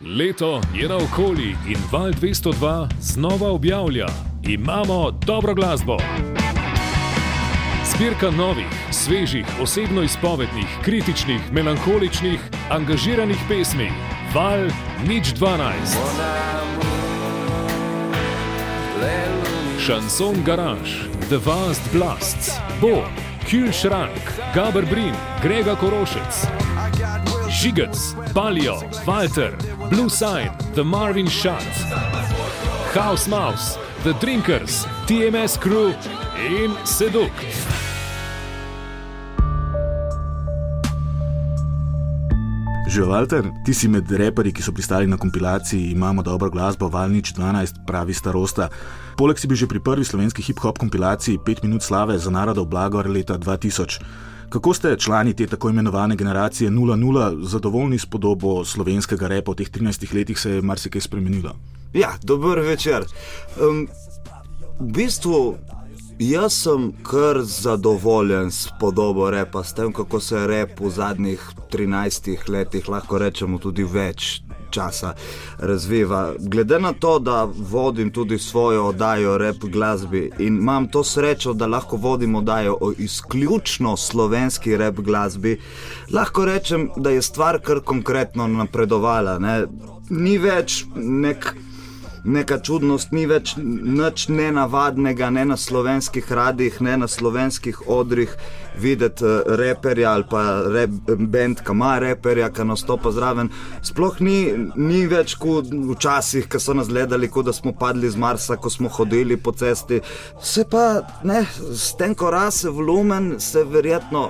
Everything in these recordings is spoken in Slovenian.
Leto je na okoli in Val 202 znova objavlja: Imamo dobro glasbo. Zbirka novih, svežih, osebno izpovednih, kritičnih, melankoličnih, angažiranih pesmi. Val nič 12. Šanson Garage, The Vast Blasts, Bo, Kühlschrank, Gaber Brin, Grega Korošec, Žigec, Palio, Walter, Blue Sign, The Marvin Shot, House Mouse, The Drinkers, TMS Crew in Seduct. Že Walter, ti si med reperji, ki so pristali na kompilaciji Imamo dobro glasbo, Valnič 12, pravi starosta. Poleg si bil že pri prvi slovenski hip-hop kompilaciji 5 minut slave za narodov blagor leta 2000. Kako ste člani te tako imenovane generacije 0-0 zadovoljni s podobo slovenskega repa v teh 13 letih, se je marsikaj spremenilo? Ja, dober večer. Um, v bistvu jaz sem kar zadovoljen s podobo repa, s tem, kako se je rep v zadnjih 13 letih, lahko rečemo tudi več, časa razviva. Glede na to, da vodim tudi svojo oddajo rep glasbi in imam to srečo, da lahko vodim oddajo o izključno slovenski rep glasbi, lahko rečem, da je stvar kar konkretno napredovala. Ne? Ni več nek neka čudnost, ni več nič nenavadnega, ne na slovenskih radijih, ne na slovenskih odrih videti uh, reperja ali pa rep, bend, ki ima reperja, ki nastopa zraven. Sploh ni, ni več kot včasih, ko so nas gledali, kot da smo padli z Marsa, ko smo hodili po cesti. Se pa, ne, s tem, ko rase volumen, se verjetno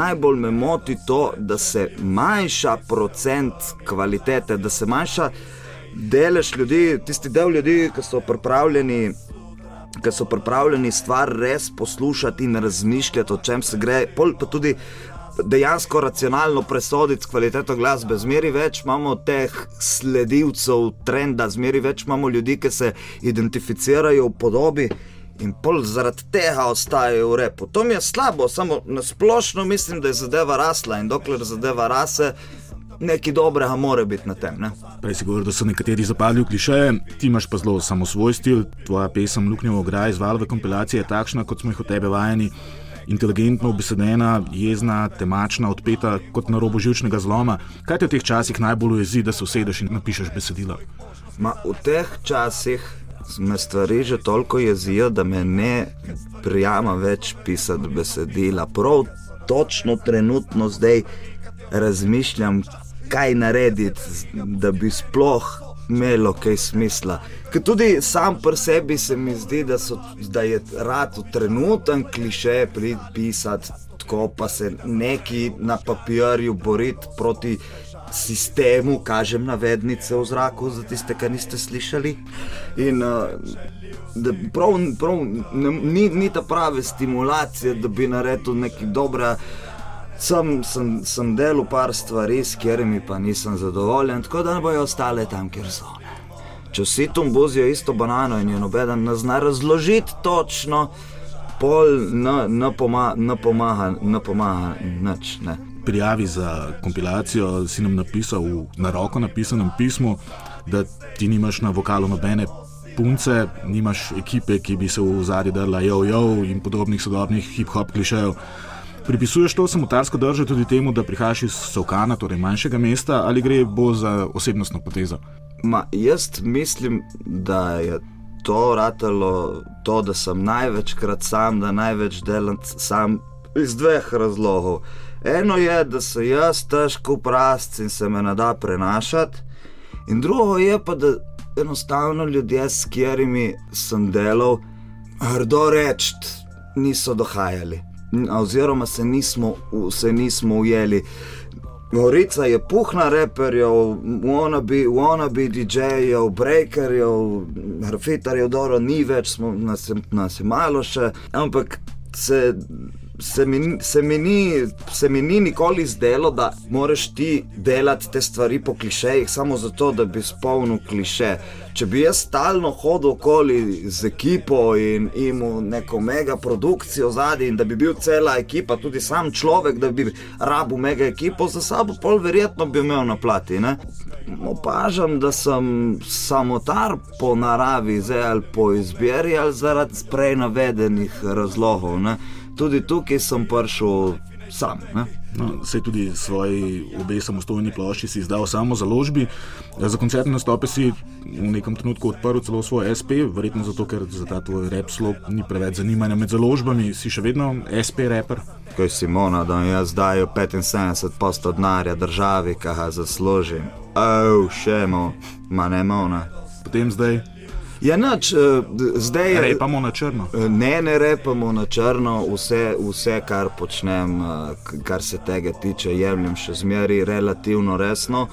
najbolj me moti to, da se manjša procent kvalitete, da se manjša delež ljudi, tisti del ljudi, ki so pripravljeni. Ki so pripravljeni stvar res poslušati in razmišljati, o čem se gre, pa tudi dejansko racionalno presoditi kvaliteto glasbe. Zmeri več imamo teh sledilcev trenda, zmeri več imamo ljudi, ki se identificirajo v podobi in pol zaradi tega ostajajo v repu. To mi je slabo, samo na splošno mislim, da je zadeva rasla in dokler zadeva rase nekaj dobrega mora biti na tem. Ne? Prej si govoril, da so nekateri zapadli v klišeje, ti imaš pa zelo samo svoj stil, tvoja pesem Luknjevo graj, izvalove kompilacije je takšna, kot smo jih od tebe vajeni. Inteligentno, obesedena, jezna, temačna, odpeta kot na robu žilčnega zloma. Kaj te v teh časih najbolj ujezi, da se usedeš in napišeš besedila? Ma, v teh časih me stvari že toliko jezijo, da me ne prijama več pisati besedila. Prav točno trenutno zdaj razmišljam, kaj narediti, da bi sploh imelo kaj smisla. Ker tudi sam pri sebi se mi zdi, da, so, da je rad v trenutnem kliše pripisati, tako pa se neki na papirju boriti proti. Sistemu, kažem navednice v zraku, za tiste, ki niste slišali. In, uh, prav, prav, ni, ni ta prave stimulacije, da bi naredil nekaj dobrega sem, sem, sem delal par stvari, s katerimi pa nisem zadovoljen, tako da ne bojo ostale tam, kjer so. Ne. Če si tam bozijo isto banano in je noben ne zna razložiti točno, pol ne pomaga, pomaga, pomaga nič. Ne. Prijavi za kompilacijo si nam napisal v na roko napisanem pismu, da ti nimaš na vokalu nobene. Punce, nimaš ekipe, ki bi se v zadnji drla, jo, jo, in podobnih sodobnih hip-hop klišejev. Pripisuješ to samotarsko držo tudi temu, da prihajaš iz Sovkana, torej manjšega mesta, ali gre bolj za osebnostno potezo? Ma, jaz mislim, da je to ratalo to, da sem največkrat sam, da največ delam sam iz dveh razlogov. Eno je, da se jaz težko prasti in se me ne da prenašati, in drugo je pa, da enostavno ljudje, s katerimi sem delal, rdo reči, niso dohajali oziroma se nismo, se nismo ujeli. Gorica je puhna reperjev, wannabe, wannabe DJ-jev, breakerjev, grafitarjev, dobro, ni več, smo, nas, nas je malo še, ampak se se mi, se, mi ni, se mi ni nikoli zdelo, da moraš ti delati te stvari po klišejih, samo zato, da bi spolnil kliše. Če bi jaz stalno hodil okoli z ekipo in imel neko mega produkcijo zadnji, in da bi bil cela ekipa, tudi sam človek, da bi rabu mega ekipo za sabo, pol verjetno bi imel na plati. Ne? Opažam, da sem samotar po naravi, zdaj ali po izbiri, ali zaradi prej navedenih razlogov. Ne? Tudi tukaj sem prišel sam. Ne? No, se tudi svoji obe samostojni plošči si izdal samo za ložbi. Za koncertne nastope si v nekem trenutku odprl celo svoj SP, verjetno zato, ker za ta tvoj rep slog ni preveč zanimanja med založbami, si še vedno SP reper. Ko je Simona, da jaz dajo 75 posto denarja državi, ki ga zaslužim. Oh, še mo, manjmona. Potem zdaj. Ja, noč, zdaj je. Repamo na črno. Ne, ne repamo na črno, vse, vse, kar počnem, kar se tega tiče, jemljem še zmeraj relativno resno.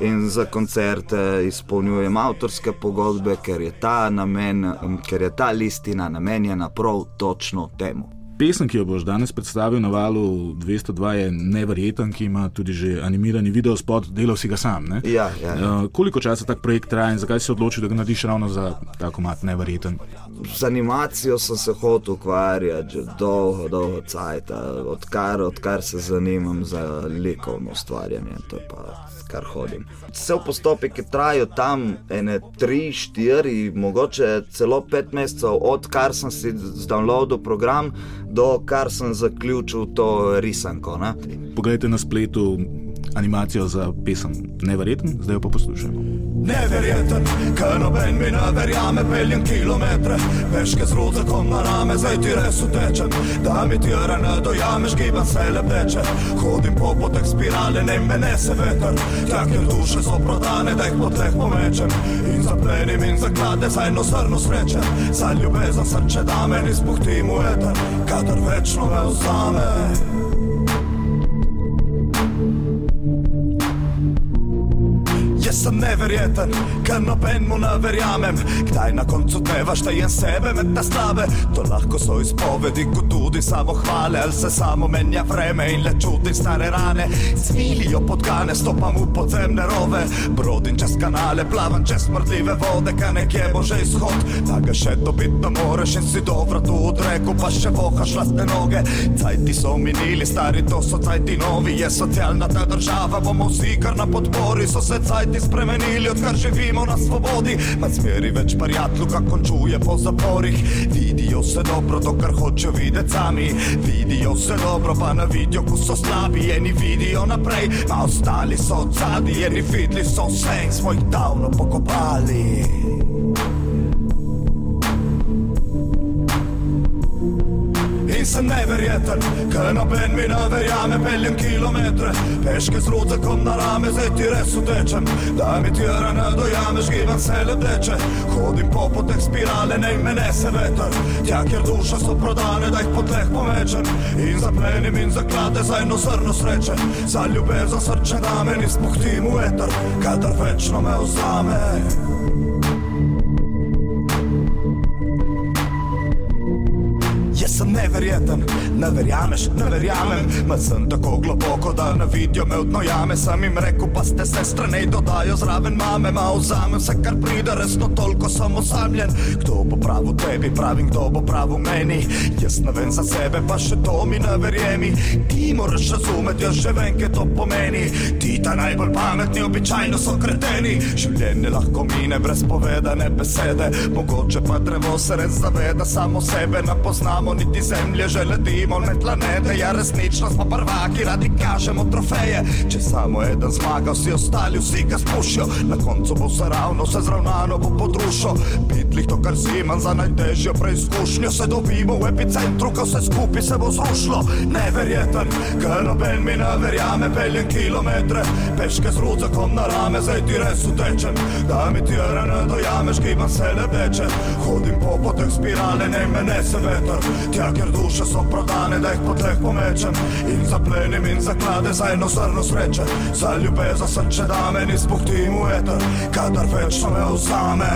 In za koncerte izpolnjujem avtorske pogodbe, ker je ta, namen, ker je ta listina namenjena prav točno temu. Pesem, ki jo boš danes predstavil na valu 202, je nevreten, ki ima tudi že animirani video spot, delal si ga sam. Ja, ja, ja. Uh, koliko časa tak projekt traja in zakaj si se odločil, da ga narediš ravno za tako mat nevreten? Z animacijo sem se hotel ukvarjati že dolgo, dolgo cajt, odkar, odkar se zanimam za likovno ustvarjanje. To je pa kar hodim. Vse postopek je trajal tam ene tri, štiri, mogoče celo pet mesecev, odkar sem si zdownloadil program, do kar sem zaključil to risanko. Ne? Poglejte na spletu animacijo za pesem Neverjeten, zdaj jo pa poslušajmo. Neverjeten, ker noben mi ne verjame, peljem kilometre, peške z ruzakom na rame, zdaj ti res utečem, da mi ti rane dojameš, gibam se lepeče, hodim po poteh spirale, ne me nese veter, tak je duše so prodane, da jih po tleh pomečem, in zaplenim in zaklade, za eno srno sreče, za ljubezen srče dame, ni spuhti mu eter, kadar večno me vzame. Sem neverjeten, ker noben mu ne verjamem. Kdaj na koncu dneva štejem sebe med te slave? To lahko so izpovedi, kot tudi samo hvale, ali se samo menja vreme in le čutim stare rane. Cvilijo podgane, stopam v podzemne rove, brodim čez kanale, plavam čez smrdljive vode, kaj nekje bo že izhod. Da ga še dobiti ne moreš in si dobro tu odreku, pa še vohaš lastne noge. Cajti so minili, stari to so cajti novi, je socialna ta država, bomo vsi kar na podpori, so se cajti spremenili, odkar živimo na svobodi. Med smeri več prijateljev, kako končuje po zaporih. Vidijo se dobro, dokler hočejo videti sami. Vidijo se dobro, pa ne vidijo, ko so slabi. Eni vidijo naprej, a ostali so od zadnji. Eni videli so vse in smo jih davno pokopali. In sem neverjeten, ker noben mi ne verjame, peljem kilometre, peške z ruzakom na rame, zdaj ti res utečem, da mi ti rane dojameš, gibam se lepeče, hodim po poteh spirale, ne me nese veter, tja, kjer duše so prodane, da jih po tleh pomečem, in zaplenim in zaklade za eno srno sreče, za ljubezen srče dame, ni spuhti mu eter, kadar večno me vzame. Jaz sem neverjeten, ne verjameš, ne verjamem. Ma sem tako globoko, da ne vidijo me odnojame. Sam jim rekel, pa ste sestre, ne dodajo zraven mame. Ma vzamem vse, kar pride, resno toliko sem osamljen. Kdo bo prav v tebi, pravim, kdo bo prav v meni. Jaz ne vem za sebe, pa še to mi ne verjemi. Ti moraš razumeti, jaz že vem, kaj to pomeni. Ti ta najbolj pametni, običajno so kreteni. Življenje lahko mine brez povedane besede. Mogoče pa drevo se res zaveda, samo sebe ne poznamo niti zemlje, že letimo med planete. Ja, resnično smo prvaki, radi kažemo trofeje. Če samo eden zmaga, vsi ostali, vsi ga spušijo. Na koncu bo vse ravno, vse zravnano bo podrušo. Bitlih to, kar si imam za najtežjo preizkušnjo, se dobimo v epicentru, ko vse skupaj se bo zrušilo. Neverjeten, ker noben mi ne verjame, peljem kilometre, peške z ruzakom na rame, zdaj ti res utečem. Da mi ti rane dojameš, gibam se lepeče, hodim po poteh spirale, ne me nese veter. Tja, ker duše so prodane, da jih po tleh pomečem. In zaplenim in zaklade za eno srno sreče Za ljubezen srče dame, ni spuhti mu eter Kadar večno me vzame